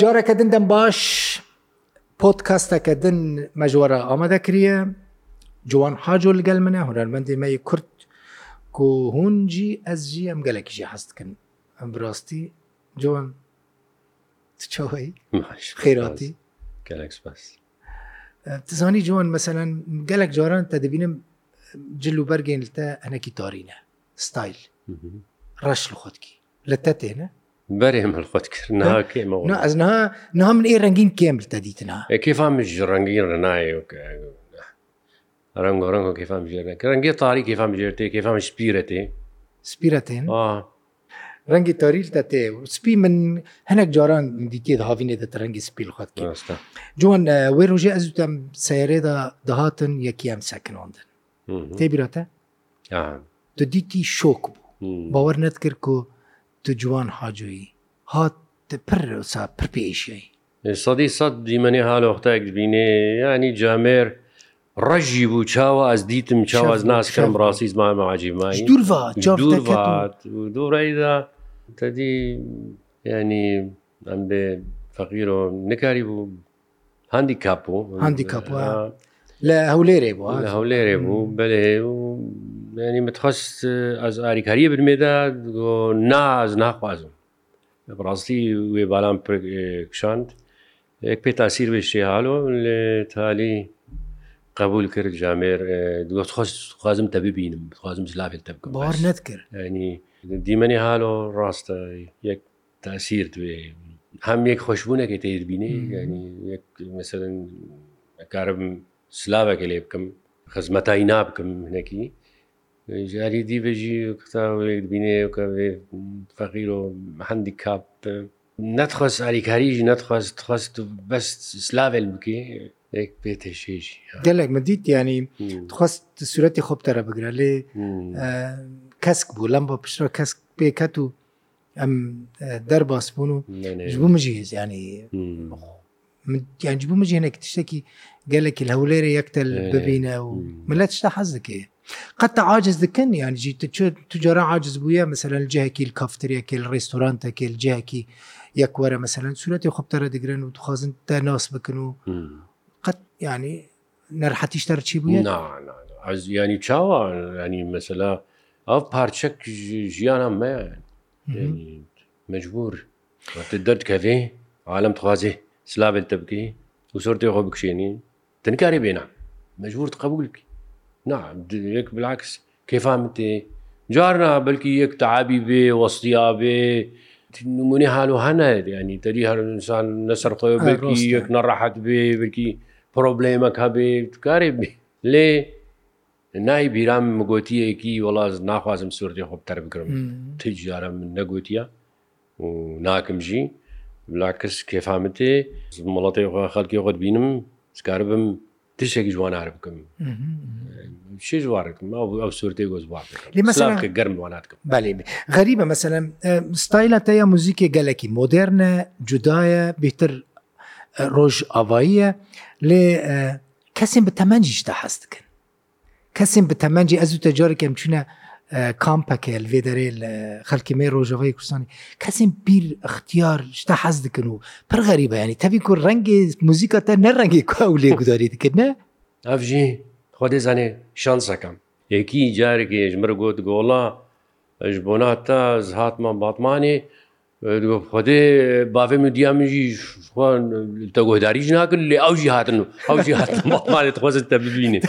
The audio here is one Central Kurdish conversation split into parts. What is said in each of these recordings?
جارەکە دن دەم باش پۆتکەستەکە دن مەژوەرە ئامادەکرە جوان حاجۆ لەگەل منە هوەرمەندی مەی کورت کو هونجی ئەزجی ئەم گەلێکیشی هەستکن ئەم بڕاستی جوان چاوەی خێراتی گەلێک پاس تزانی جوان مەسەەن گەلک جاران تا دەبینم جللو بەرگێن لە ئەنەکی تارینە ستایل ڕەش لە خۆتکی لە تە تێنە بەرێم هەلخۆت کردناکەمەوە ئەس نها من ئێ ڕنگین کێم لە دیتنا کێفامش ڕنگین ڕنایەوە ڕنگ ڕنگ کێفام ژێرە ڕەنگی تاری کێفام ژێرتێ کێفام سپیرەتێ سپیرەتێن ڕەنگی تاریل دەتێ سپی من هەنێک جاران دیکێ هاوینێ دەت ڕەنگی سپیل خۆت جوان وێ ڕژێ ئەزوتم سیرێدا دەهاتن یەکی ئەم سەکناندن تێبیراتە تو دیتی شۆک بوو باوەەر نەتکرد و تو جوان حاجویی هات پڕ سا پرپێشی سەدی سەد دیمەنی هاالۆختایك بینێ ینی جامێر ڕەژی بوو چاوە ئەس دیتم چاواز ناسکەم ڕاستی زمان ماجیمانی دوورڕیدا تەدی ینی ئەم بێ فەقیرۆ نکاری بوو هەندی کاپۆ هەندی کاپە لە هەولێرێ بووە هەولێرێ بوو بەێ ینی متخواست ئەز ئاریکاریە برمێدا ناز ناخوازم ڕاستی وێ باران کشاند یک پێ تاسیر بێشتی هاالۆ لە تالی قبول کرد ژامێر خوازم تە ببینم خوازم زلاافێت تە بار نەتکرد ینی دیمەنی هاالۆ ڕاستە یەک تاسیر توێ هەم یەک خۆشببوونەکەی تێبینێ ینی یەک مثلن کارم سلاوەکە لێ بکەم خزمەتایی نابکەم منەکی ژاری دیبێژی قوتاێک بینێ کە فەقیر و هەندی کاپ نەتخواست ئاریکاریژی نەتخواست خواست بەست سلاوێن بکە پێتەشێژی گەلێک مدیت ینی خواست سوورەتی خۆپتەرە بگرە لێ کەسک بوو لەم بە پشتە کەسک پێکەت و ئەم دەرباسبوون و ژبوو مژی هێزیانی یانجیبوو مژێنێک تشتێکی گەلێکی هەولێرە یەکتە ببینە و ملەت شتا حەز دەکەی قەت عاجز دکن یانجی تجارە عاجز بووە مثلەن جاکی کافتریەکە ڕێستۆرانتەکە جاکی یەکوەرە مەمثلەن سوورەتی خۆپتەرە دەگرن و دخوازن تا ناس بکن و قەت ینی نەرحەتیش تەرچی بووە ینی چاوە ینی مثللا ئەو پارچەک ژیانە مە مجبور دەردکەێ عالم توازێ سلاافێت تە بکەی و سرتێ خۆ بکشێنی تنکاری بێنا مەجبورت قبول بکی نا یەک بلاکس کێفام تێ جارنا بەلکی یەک تعبی بێ وەستیا بێ نمونی حالو هەنە ینی تری هەرسان لەسەر خۆ بکی یەک نەڕاحەت بێ بکی پرۆبلێمەک هەبێ کارێ بێ لێ نای بیرام مگوتیەکی وەڵاز ناخوازم سوورتی خۆ بتەر بکرم تجارە من نەگوتیە و ناکەمژی لاکەس کێفامتێ مڵەتی خەڵکی خۆت بینم سکار بم تشێکی جوانار بکەم چی جوارکم ئەو سوورتی گۆزبار لە گەرم واناتکەم بەێ غەریبە مەسەلەن ستایلە تەیە موزیکی گەلەکی مۆدررنە جودایە بهتر ڕۆژ ئاواییە لێ کەسێن بە تەمەنجیشدا حەستکن کەسێن بە تەمەنجی ئەزوو تە جارێکم چونە کامپەکە لێ دەرێ لە خەلکی مێ ڕۆژەوەی کوردستانی کەسم بیر اختیار شتا حەز دکن و پرغەری بەیانی تەوی کو ڕەنگی موزیکە تا نەڕەنگی کو لێگوداری دکردە ئەفژی خۆ دەزانێ شانسەکەم یەکی جارێکی ژمرە گوت گۆڵا ژ بۆنا تا زهاتمان باتمانی خۆدێ بافێ مدیامژی تەگۆداریش ناکرد لێ ئەوژی هاتن و ئەوژی هاتمانێت خۆزت تە ببینێ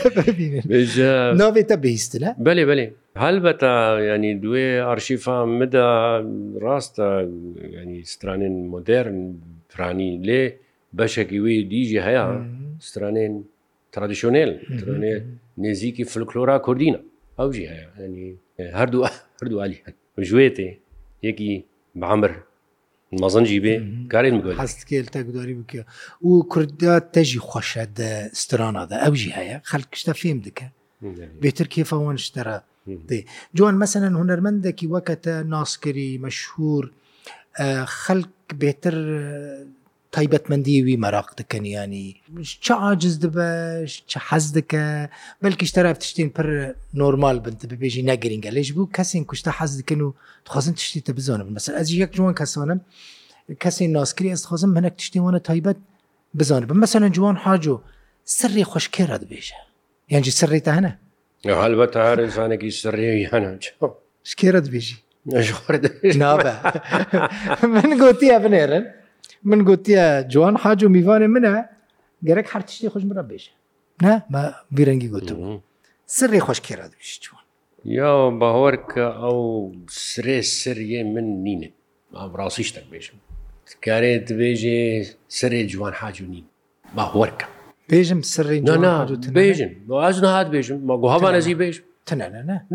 ناوێتە بیست لە بەێ بەێ هەلبەتە ینی دوێ ئارشیفا مدا ڕاستە ینی سترانێن مۆدررن پرانی لێ بەشێکی وێ دیژی هەیە سترانێن ترادیشنێل ترێ نێزییکی فلکلۆرا کوردینە ئەوژی هەیە ینی هەردوو هەردوو علی هەن ژێتێ یەکی بەعمر مەزەنجی بێ کارێن بگوێت هەستکێل تەگوداری بکە و کووردا تەژی خۆشە سترانادا ئەوژی هەیە خەلکشتە فێم دکە بێتر کێفەوان شتەرە دێ جوان مەسەن هوەرمەندێکی وەکەتە ناسکری مەشهور خەلک بێتر تایبەتمەندیوی مەراق دەکەنیانی چ عجز دەبەش چه حەز دەکە بەلکی شتەرا تشتین پر نۆرمال بن ببێژی نەگرنگە لەش بوو کەسین کوشتە حەز دکەن و دخوازن تشتی تە بزانم مەسەر ئەز یەک جوان کەسانم کەسی ناسکری ئەس دخوازم منەک تشتی وانە تایبەت بزانم بە مەسەرەن جوان حاجۆ سری خوشکێرە دەبێژە یانجی سری تا هەنە هەلبەت هارزانێکی سری هەنا شکێرە دبێژی من گوتیە بنێرن من گوتیە جوان حاج و میوانێ منە گەرەك هەر تشتی خوش مرە بێژە نه بیرەنگی گوتم سری خۆشکێرا دوشت جوان یا باهۆر کە ئەو سرێ سریە من نینە ڕاستیش تەک بێژم کارێت بێژێ سرێ جوان حاج و نین باهۆرکە بێژم سری بێژم ئاز نهات بێژم مەگوهاوان ئەزی بێژم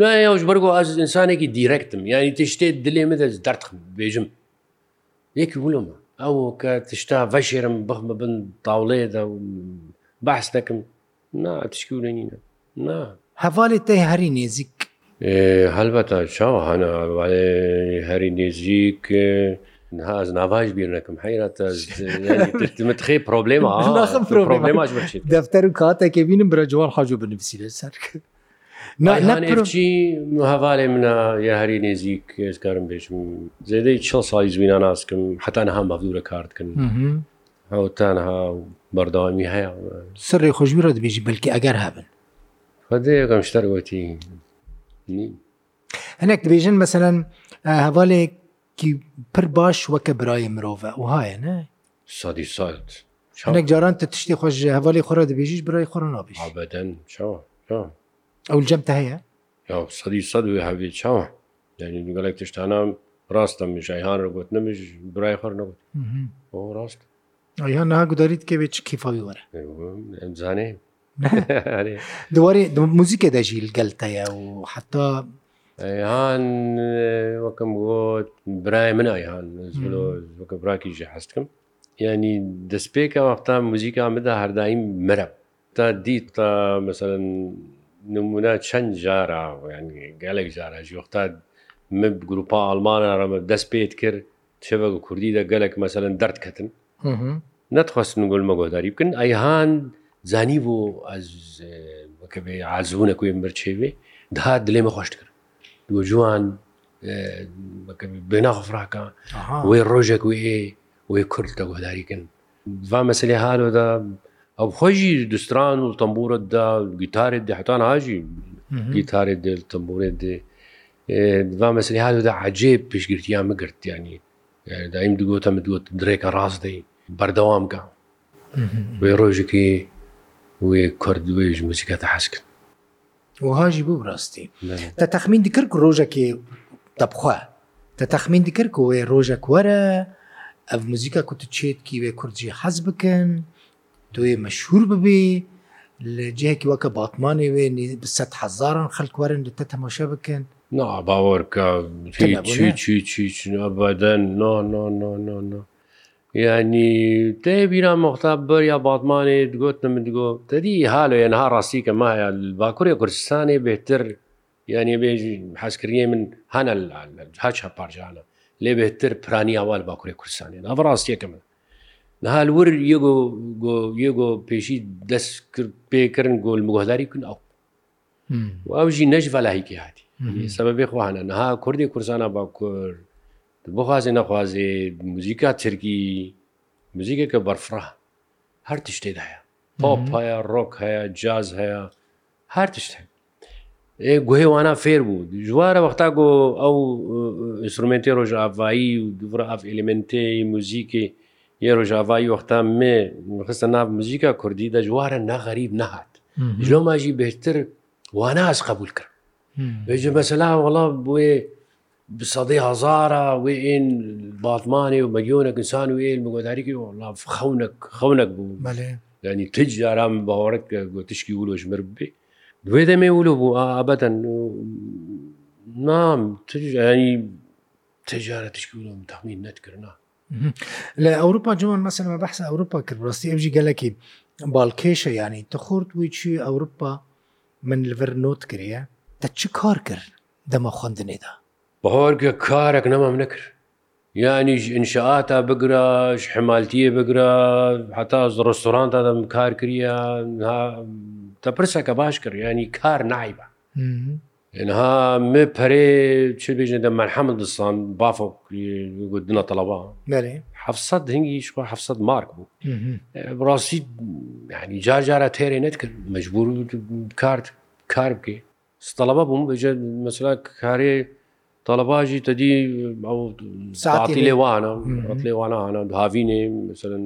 نایەوش بەرگۆ ئاز ئینسانێکی دیرەکتم یانی تشتێت دلێ مەدە دەرتخم بێژم یەکی وڵمە ئەو کە تشتا بەشێرم بخمە بن تاوڵێدا و بەس دەکەم ناتشکیونە نینە نا هەواڵی تای هەری نێزیک هەلبەتە چاوە هەنا هەری نێزیک هاز ناواش بیرنەکەم حیرەتەمت خێ پرۆبلێمە پرۆبلێماش دەفتەر و کاتێکێ بینم برە جووار حاجو بنویسی لەسەر کرد هەوالێ منە یە هەری نێزیک هێزکارم بێژم زێدەی چ ساڵی زوینان ناسکم حتان هەم بەفدورە کارتکن هەوتانها بەردەوامی هەیە سەرڕێ خۆشبیرە دەبێژی بلکی ئەگەر هابن خدەیەکەم شتەرگوتی هەنێک دەبێژن مەسەەن هەواڵێکی پر باش وەکە برای مرۆڤە وهایە نە سادی سات. هەنێک جاران تە تشتی خۆش هەواڵی خۆرە دەبێژیش برای خۆرە نابیش بەدەن چاوە. ئەو جەمتە هەیە سەدی سەد هەوی چاوە یعنی گەلێک تشتانە ڕاستە میشایهان ڕگوت نمیش برای خەر نەبوت بۆ ڕاست یان ناگوداریت کێ بێت کیفاوی وەرە ئەمزانێ دووارێ موزیکە دەژیل گەلتەیە و حتا یان وەکەم گوت برای من ئایان وەکە براکیژە هەستکەم ینی دەستپێکە وەختا موزیکا مدا هەردایم مرە تا دیت تا مثلەن نمونە چەند جارە گەلێک جارە ژۆختا من گروپا ئەلمانە ڕەمە دەست پێت کرد شەوەگ کوردی دە گەلێک مەسەن دەردکەتن نەتخواستن گولمە گۆداری بکەن ئەیهان زانی بۆ ئەکە بێ عزوونە کوێ مرچێوێ دا دلێمە خۆش کرد دووە جوان بناخفراکە وێ ڕۆژێک وێ وێ کورد دە گۆداریکن وا مەسلێ هاۆدا ئەو خۆشی دوستران و تەمبورت دا گیتارێت دەحتان هاژی گیتارێت دل تەمبورێت دێ دوا مەسری هادا عجێ پیشگرتیان مەگررتیانی دایم دوگۆتە دووەت درێکە ڕاست دەی بەردەوام بکە وێ ڕۆژێکی وێ کرد وێژ موسیکەتە حەسکن وهاژی بوو ڕاستی تا تەخمین دیکرد ڕۆژێکی دەبخوا تا تەخمین دیکرد وێ ڕۆژە کوەرە ئەف موزیکە کوت چێتکی وێ کوردجی حەز بکەن. توێ مەشهور ببێ لە جەیەکی وەکە باتمانێ وێنی بە هزاران خەلکوارن لە تە تەماشا بکەن باوەڕ بەدەن ینی تێبیرا مختاب بەر یا باتمانێ گوت من گۆ دەدی حالە ێنها ڕاستی کە مایە باکوورێ کوردستانێ بێتر یعنی بێژی حەزکردی من هەنە هەچ هەپارجانە لێ بێتتر پرانی ئاوال باکوورێ کوردستانێن ئەڤ ڕاستیەکە من لە هالور یگۆ یگۆ پێشی دەست کرد پێکردن گۆل مگۆداری کن ئەو ئەو ژی نەش بەلاهیکی هاتی سەبە بێخواانە نەها کوردی کورسانە با کورد بخوازێ نەخوازێ موزیکا ترکی موزیکەکە بەرفرا هەر تشتێداە پاپ هەیە ڕۆک هەیە جااز هەیە هەر تشتێ گوهێوانە فێر بوو ژوارە وەختا گۆ ئەو ئینسترومنتی ڕۆژ ئاڤایی و دوڕ ئاف ئلیمنتی موزیکی یێرۆ ژاوای وەختا مێ خستە ناو مزیکا کوردی دەجوارە ناغەریب نەهات ژۆ ماژی بهتر واناز قبول کرد بێژە مەسەلا وڵا بێ بسەدی هزارە وێ ئین باتمانێ و مەلیۆنە ئینسان وێن بگۆداریکی وڵا خەونک خەونک بوو ینی تج جارام باوەڕک گۆتشکی ولۆژمر بێ دوێ دەمێ ولو بوو ئابەتەن نام تژ ینی تجارەتشکی ولۆم تەمین نەتکردنا لە ئەوروپا جوان مەسەمە بەحسە ئەوروپا کرد ڕاستی ئەوژی گەلەکی باڵکێشە ینی تەخورد ویچی ئەوروپا من لەڤەر نۆت کرە دە چ کار کرد دەمە خوندنێدا بەهۆرگە کارێک نەمام نەکرد یانیش انشاعاتا بگرش حمالتیە بگرە حتا ڕستۆرانتا دەم کار کریە تەپرسەکە باش کرد ینی کار نایبە اینها می پره چه بیجن ده مرحمل دستان بافو گودنا طلبا بله 700 هنگی شو 700 مارک بو براستی یعنی جار جار تیره نت کرد مجبور کارت کار بکی طلبه بوم بجا مثلا کاری طلبه جی تدی او ساعتی لیوانا رات لیوانا انا هاوینه مثلا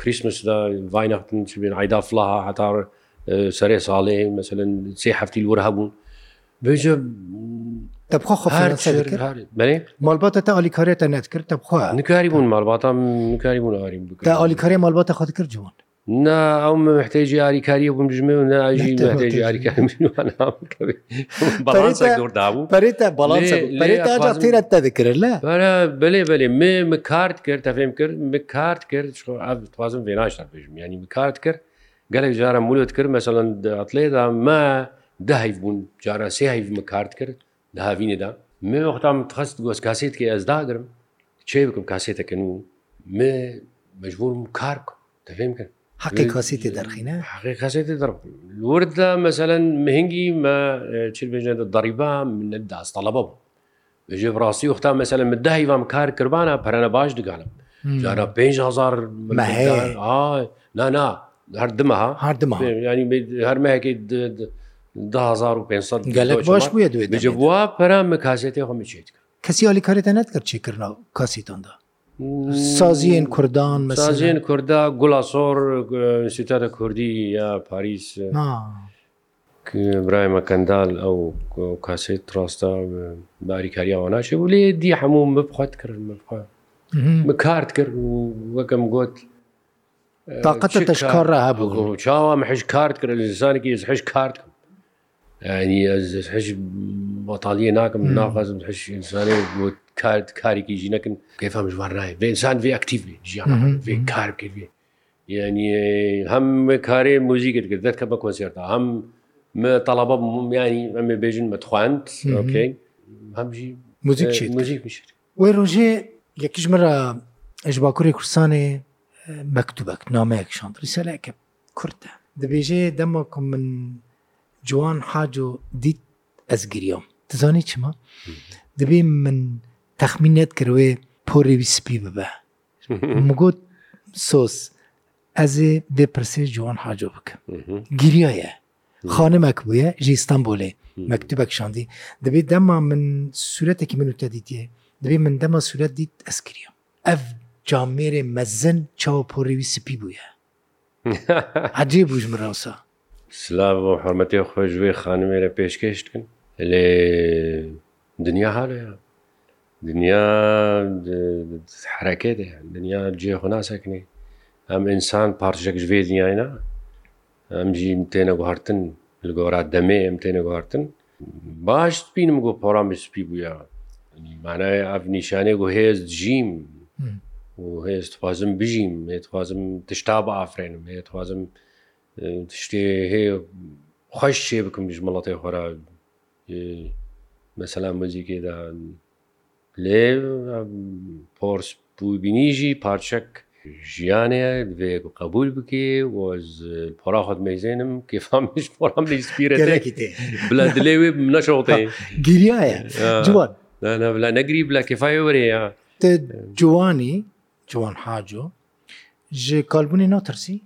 كريسمس دا فاينختن بين عيدا فلاها حتى سەرێ ساڵێ مثلەن سێ هەفتی لور هەبوون بێژە مالباتە تا ئالیکارێتە نەتکرد تەبخوا نکاری بوون مالباتە نکاری بوون ئاریم بکە ئالیکاری مالباتە خەت کرد جوان نا ئەو محتێجی یاریکاریە بم ژمێ و ناژی محتێجی یاریکاری بەڵدابوو پرێتە بەڵێتەرە تا دەکرد لە بەێ بەێ مێ کارت کرد تەفێم کرد کارت کرد توازم وێناشتا پێژم ینی کارت کرد گەلێک جارە مولت کرد مەسەڵەن ئەتلێدا مە داهیف بوون جارە سێ هیفمە کارت کرد داهاوینێدا من وەختام خست گۆست کاسێت کە ئەزداگرم چێ بکەم کاسێتەکەن و مێ مەجبورم کار دەفێم کرد حقی کاسێتی دەرخینە حقی کاسێتی دەڕ لوردا مەسەلەن مهنگی مە چێبێژێتە دەریبا منە داستەڵەبە بوو بەژێ ڕاستی وەختا مەسەلە من داهیوام کار کردبانە پەرەنە باش دگانم جارە 5 هزار نا نا هەردمە هەردمە ینی هەرمەیەکی گەلک باش بووە دوێت بجە بووە پەرام کاسێتی خەمەچێت کەسی علی کارێتە نەتکرد چیکردنا کاسیتاندا سازیین کوردان سازیین کوردا گوڵاسۆر سیتارە کوردی یا پاریس برایمە کەندال ئەو کاسێت ڕاستە باریکاریەوە ناشێ و لێ دی هەموو بخوات کرد بکارت کرد و وەکەم گوت طاقەتە تەشکار هەبوو چاوام حش کارت کرد لەزانێکی حش کارت ینی حش بەتاالە ناکەم ناخوازم حش ئینسانی بۆ کارت کارێکی ژینەکەم کەفام ژوار نایە بەئسان وێ ئەکتیو ژیان کار کردێ یعنی هەم کارێ موزیک کرد دەکە بە کۆنسێرتا هەم تەڵەبە ینی ئەمێ بێژن مەتخواند ئۆکەی هەمژی موزیک موزیک میشێت وی ڕۆژێ یەکیژمەرە ئەژباکووری کوردستانی مەکتوبەک نامەیەکشان ریسەلەکە کورتە دەبێژێ دەمەکم من جوان حاج و دیت ئەزگریۆم دەزانی چما دەبێ من تەخمینەت کردوێ پۆڕێویسپی ببە مگوت سۆس ئەزێ بێپرسێ جوان حاجۆ بکە گیریایە خانمەک بووە ژی ئستانبولێ مەکتوبەک شاندی دەبێت دەما من سوورەتێکی من و تەدیتیە دەبێ من دەما سوورەت دیت ئەسکریم ئەف جامێرێ مەزن چاوەپۆڕێوی سپی بووە هەجێ بووژ مراوسا سلااو بۆ حرمەتی خۆش وێ خانمێرە پێشکەشتکن لێ دنیا هەڵەیە دنیا حرەکێ دنیا جێ خۆناسەکنێ ئەم ئینسان پارچێک ژێ دنیایە ئەمجی تێنە گوهارتن لە گۆرا دەمێ ئەم تێنە گوهارتن باش بینم گۆ پۆڕامی سپی بووە مانای ئەف نیشانێک و هێز جیم و هەیەتوازم بژیم هێتوازم تشتا بە ئافرێنم هەیەتوازم تشتێ هەیە خۆش شێ بکەم ژمەڵەتی خۆرا مەسەلا مەزیکێدا لێ پۆرس بوو بینیژی پارچەک ژیانێ بێ قبول بکێ پۆرا خۆت مەزێنم کێفامش پۆرام لەسپیرە دلێ وێ نەشەڵتێ گیریایە جوان نەگری بلا کفاای وەرەیە جوانی جوان حاجۆ ji kalbûnê natirسî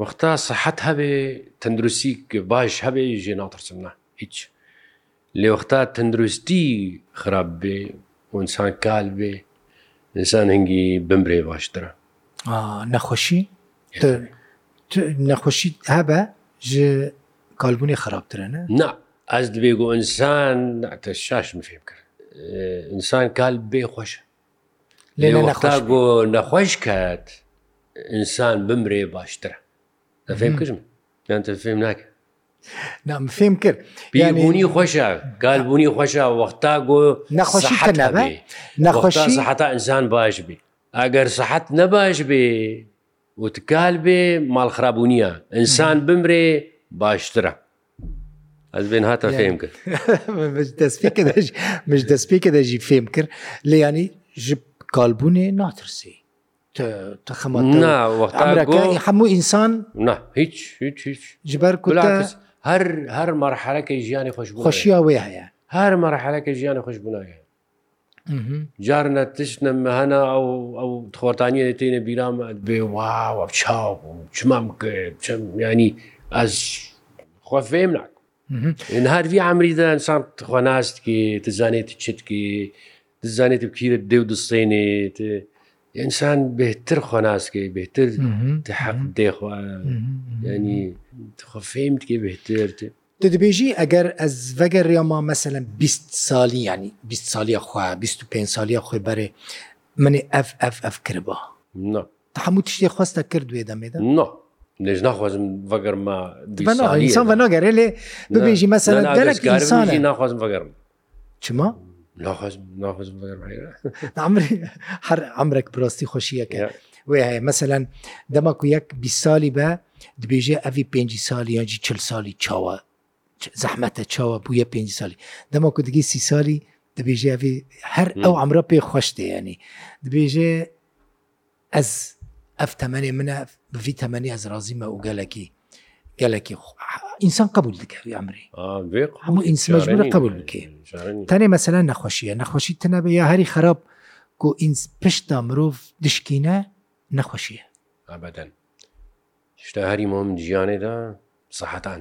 Wexta sehet hevê tendrusî baş hevê jê natirsim ne hiç Lê wexta tendrustî xirab bê û insan kal bê insan hingî bimrê baştir e nexweşî nexweşî hebe ji kalbûnê xirabtir ne Na ez dibê got insan te şaş min fêm kir insan kal bê xweş لێتا بۆ نەخۆش کات ئینسان بمرێ باشترە دەفێم کردم یانتە فێم ناکە نام فێم کرد بیبوونی خۆشە گالبوونی خۆشە وەختا گۆ نەخۆشی نەخۆشی حتا ئینسان باش بێ ئەگەر سەحەت نەباش بێ وتکال بێ ماڵخراببوونیە ئینسان بمرێ باشترە ئەبێن هاتە فێم کرد دەستپی کە دەژی فێم کرد لە ینی ژپ کالبوونێ ناترسی تەخەمەەکانی هەموو ئینسان هیچ هیچ هیچ جبەر کولا هەر هەر مەرحەرەکەی ژیانی خۆش خۆشییا وێ هەیە هەر مەرحەرەکە ژیانی خۆش بوونایە جارنە تشتە مەهەنا ئەو ئەو خۆرتانیە تینە بیرامەت بێ واوە چاو بوو چمام کرد ینی ئەس خۆ فێم ناک هەروی ئەمریدا ئەسان خۆناستکی تزانێت چتکی زانێتی بکیرە دێو دەستێنێت ئینسان بهتر خۆناسکەی بهتر حەق دێخوا ینی خۆفەیم تکێ بهتر. دەدبێژی ئەگەر ئەس بەگەر ڕێما مەسەلەن 20 سالی ینی 20 سالیە خوا 25 سالیە خۆی بەرێ منێ FFF کردبا هەموو تشتی خواستە کردوێ دەمێدا نه لێژ ناخوازم بەگەرما ئینسان بە ناگەرێ لێ ببێژی مەسەلەن ناخوازم بەگەرم چما؟ هەر ئەمرێک پرۆستی خۆشیەکە وێ هەیە مەمثلەن دەمەکو یەک بی ساڵی بە دبێژێ ئەوی پێ سالی یانجی چل سالی چاوە زەحمەتە چاوە بووە پێ سالی دەمەکو دگی سی سالی دەبێژێ هەر hmm. ئەو ئەمرە پێ خۆشتێنی دبێژێ ئەس ئەف تەمەێ منە بڤی تەمەنی ئەز رازیمە و گەلکی گەلکی ئینسان قبول دکە ئەمری هەموو ئینسمەجبورە قبول بکێ تەنێ مەسەلا نەخۆشیە نەخۆشی تەنەبێ یا هەری خراپ و ئینس پشتا مرۆڤ دشکینە نەخۆشیە ئابدەن شتا هەری مۆم جیانێدا سەحتان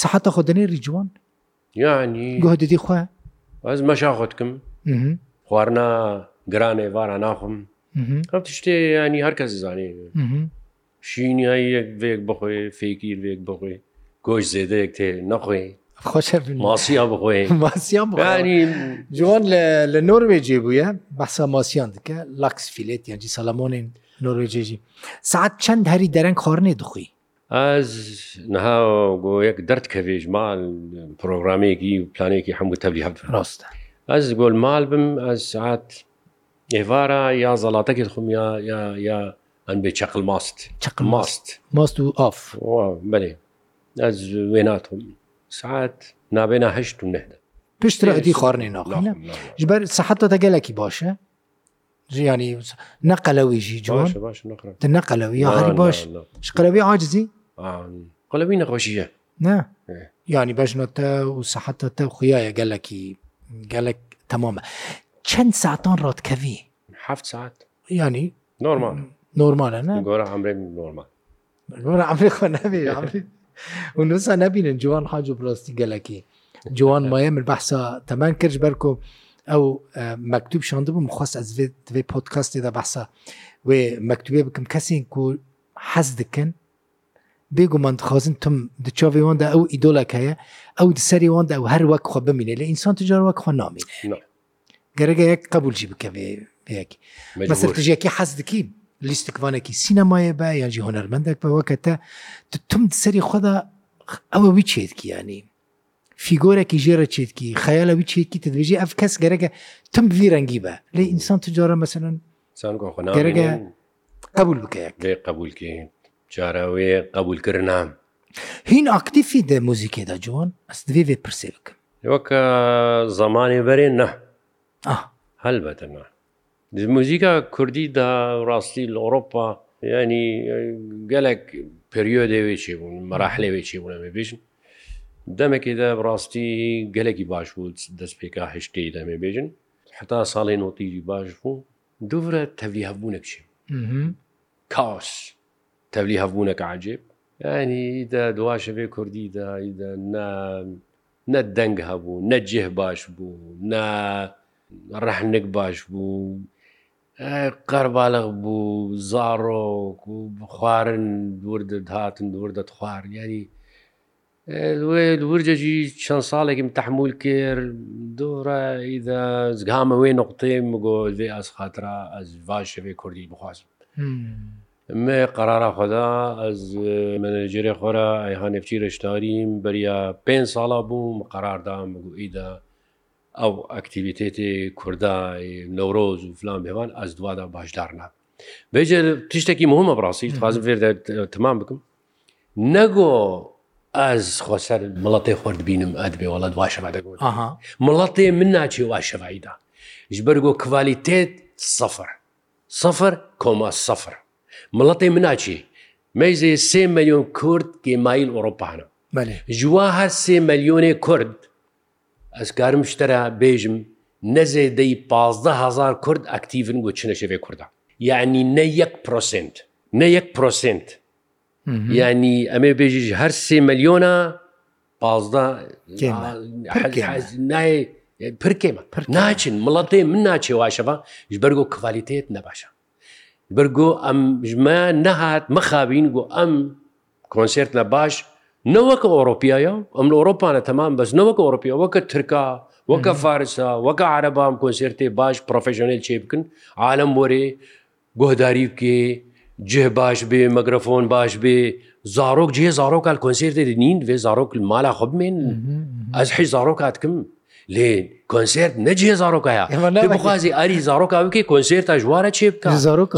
سەحتە خۆدنێ ریجوان یانی گۆدەدی خوێ ئەس مەشا خۆتکم خواردنا گرانێ وارە ناخم ئەم شتێ ینی هەرکەس زانێ شینیایی یەک بێک بخۆێ فێکیر بێک بخۆێ گۆشت زێدەیەک تێ نەخۆی ماسییا بخۆی جوان لە نۆروێجێ بووە بەسە ماسییان دکە لاکس فیلێت یانجی سەلمۆنین نۆروێجێژی سعات چەند هەری دەرەنگ خۆرنێ دخۆی ئەز نها گۆ یەک دەرد کە وێژمال پرۆگرامێکی پلانێکی هەموو تەبلی هەب ڕاستە ئەس گۆل مال بم ئەس سعات ئێوارە یا زەڵاتەکەت خم یا یا ئەن بێ چقل ماست چقل ماست ماست و ئاف بەێ ئەز وێ ناتم سعات نابێنە هەشت و نەدا پشتراتی خواردنی ناڵ ji ber sehetê te gelekî baş e ژیانی نەقەلەوی ژی جوان te neqelewî ya herî baş ji qelewî acizî qelewî nexweşiye ne yanî bejna te û sehetê te xuyaye gelekî gelek temam e çend saatan ratkevî heft saat yanî normal normal ne gora emrê normal gora emrê xwe nebî ونوسا نبینن جوان حاج و بڕاستی گەلەکی جوان مایە من بەحسا تەمان کرد بەرکۆ ئەو مەکتوب شاندبوو مخواست ئەس دوێ پۆتکاستێدا بەحسا وێ مەکتوبێ بکەم کەسین کو حەز دکن بێگومان دخوازن تم دچاوێواندا ئەو ئیدۆلەکەیە ئەو دسەریواندا ئەو هەر وەک خۆ بمینێ لە ئینسان تجار وەک خۆ نامینێ گەرەگە یەک قبولجی بکەوێ یەکی مەسەر تژیەکی حەز دکیم لیستکوانێکی سینەمایە بە یانجی هۆنەرمەندێک بەوە کە تە تم سەری خۆدا ئەوە وی چێتکیانی فیگۆرەی ژێرە چێتکی خەیالەوی چێتکی تدوێژی ئەف کەس گەرەگە تم وی ڕەنگی بە لێ ئینسان تجارە مەسەن گەرەگە قبول بکەیە قبولکی جارەوێ قبولکردنام هین ئاکتیفی دە موزیکێدا جوان ئەس دوێ وێ پرسێ بکەم وەکە زمانی بەرێن نه هەلبەتە نه موزیکا کوردی دا ڕاستی لە ئۆروپا ینی گەلک پریۆدەوێکی بوون مەراحلەوێکی بوونەمێ بێژن دەمێکی دە ڕاستی گەلێکی باش بوو دەست پێکا هشتەی دەمێ بێژن حتا ساڵی نۆتیری باش بوو دوورە تەوی هەبوونێکشی کاس تەولی هەبوونەکە عجێب ینی دواشەوێ کوردی دایدا نە دەنگ هەبوو نەجێه باش بوو نە ڕەحنێک باش بوو قەربالغ بوو زارۆک و بخوارن دووردت هاتن دووردت خوار ینی ورجەجی چەند ساڵێکم تحمول کرد دۆرە ئیدا زگامە وێ نقطێ مگۆ لێ ئەس خاترا ئەس باش شەوێ کوردی بخواستم مێ قەرارە خدا ئەس منەجێرێ خۆرە ئەیهانێفچی رشتاریم بەریا پێ ساڵا بووم قەراردام مگو ئیدا ئەو ئەکتیویتێتی کوردای نەورۆز و فلان بێوان ئەس دووادا باشدارنا بێژێ تشتێکی مهمە بڕاستی خوازم فێر تمام بکەم نەگۆ ئەس خۆسەر مڵەتی خورد بینم ئەت بێ وڵات واشەما دەگوت مڵەتی من ناچی واشەواییدا ژبەرگۆ کوالیتێت سەفر سەفر کۆما سەفر مڵەتی مناچی مەیزێ سێ ملیۆن کورد گێمایل ئۆروپانە ژوا هەر سێ ملیۆنێ کورد ئەسکارم شتەرە بێژم نەزێدەی 15هزار کورد ئەکتیون بۆ چنەشەوێ کووردا یعنی نە یەک پرۆسنت نە یەک پرۆسنت ینی ئەمێ بێژیش هەر سێ ملیۆنە نایە پرکێمە ناچین مڵەتێ من ناچێ واشەوە ژ بەرگۆ کڤالیتێت نەباشە بەرگۆ ئەم ژمە نەهات مەخابین گۆ ئەم کۆنسرت لە باش نەوەکە ئۆروپیایە ئەم لە ئۆروپانە تەمان بەس نەوەکە ئۆروپیا وەکە ترکا وەکە فارسا وەکە عرەبام کۆنسرتێ باش پرۆفشنل چێ بکن عالم وەرێ گۆداری بکێ جێ باش بێ مەگرفۆن باش بێ زارۆک جێ زارۆکال کۆنسرتێ نین وێ زارۆک مالا خبمێن ئەس حی زارۆکاتکم لێ کۆنسرت نەجێ زارۆکایە بخوازی ئەری زارۆکا بکە کۆنسرتا ژوارە چێ بکە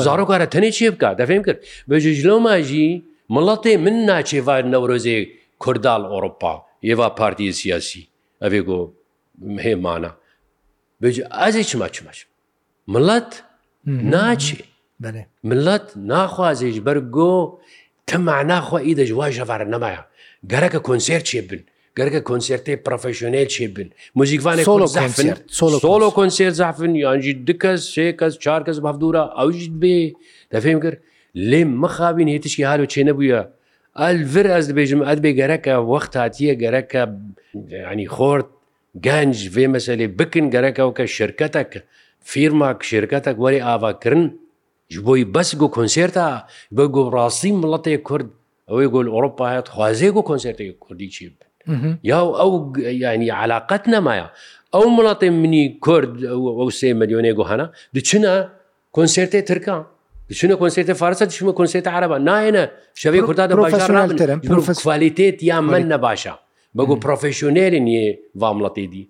زارۆکارە تەنێ چێ بکە دەفێم کرد بەژلۆماژی مڵەتێ من ناچێوار نەورۆزێ کوردال ئۆروپا ئێوە پارتی سیاسی ئەوێ گۆ هێمانە ئازی چما چمەش مڵەت ناچێ ملەت ناخوازیش بەرگۆ تەما ناخوا ئیدەش وا ژەوارە نەمایە گەرەکە کۆنسێر چێ بن گەرگە کنسرتەی پرۆفشنێل چێ بن موزیکوانی سۆلۆ کنسێر زافن یانجی دکەس سێ کەس چار کەس بەفدورە ئەوژیت بێ دەفێم کرد لێم مەخاوین هێتشی هاو چێ نەبووە ئەلڤر ئەس دەبێژم ئەت بێ گەرەکە وەخت هااتیە گەرەکە ینی خۆرد گەنج بێ مەسەلێ بکن گەرەکە کە شرکەتەک فیرماک شرکەتەک وەری ئاواکردن ji بۆی بەس گو کنسێرتا بە گو ڕاستی مڵەتێ کورد ئەوەی گۆل ئۆروپا هات خوازێ گو کنسێرتی کوردی چی بن یاو ئەو ینی علااقت نەمایە ئەو مڵاتی منی کورد ئەو سێ ملیۆنێ گوهانە دچنە کنسێرتێ ترکان بچونە کنسێتە فارسە چمە کنسێتە عربە نایەنە شەوەی کوردا دەفالیتێت یا من نەباشە بەگو پرۆفسیۆنێری نیە وامڵەتێدی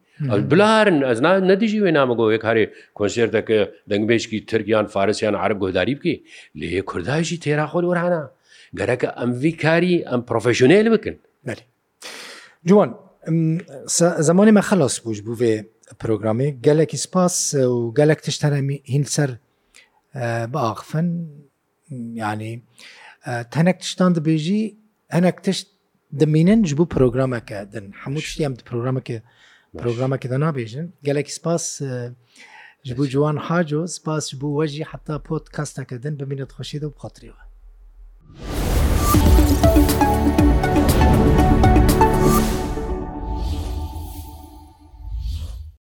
بلارن ئەزنا نەدیژی وێ نامەگۆ یەک هەرێ کنسێرتەکە دەنگبێشکی ترکیان فارسیان عرب گۆداری بکەی لێ کورداژی تێراخۆل وەرانە گەرەکە ئەموی کاری ئەم پرۆفسیۆنێل بکن جوان زمانی مە خلاص بووش بوو بێ پرۆگرامی گەلێکی سپاس و گەلێک تشتەرەمی هین سەر باخفن ینی تەنەک تشتان دەبێژی هەنەك تشت دەمێنن ji بوو پرۆگرامەکە دن هەموو شتی ئەم پرۆگرامەکە پرۆگرامەکە دە نابێژن gelek سپاس ji بوو جوان حاجۆ سپاس بوو وەژی حتا پۆت کەستەکە دن بمینێت خۆشیدا و بخاتریەوە.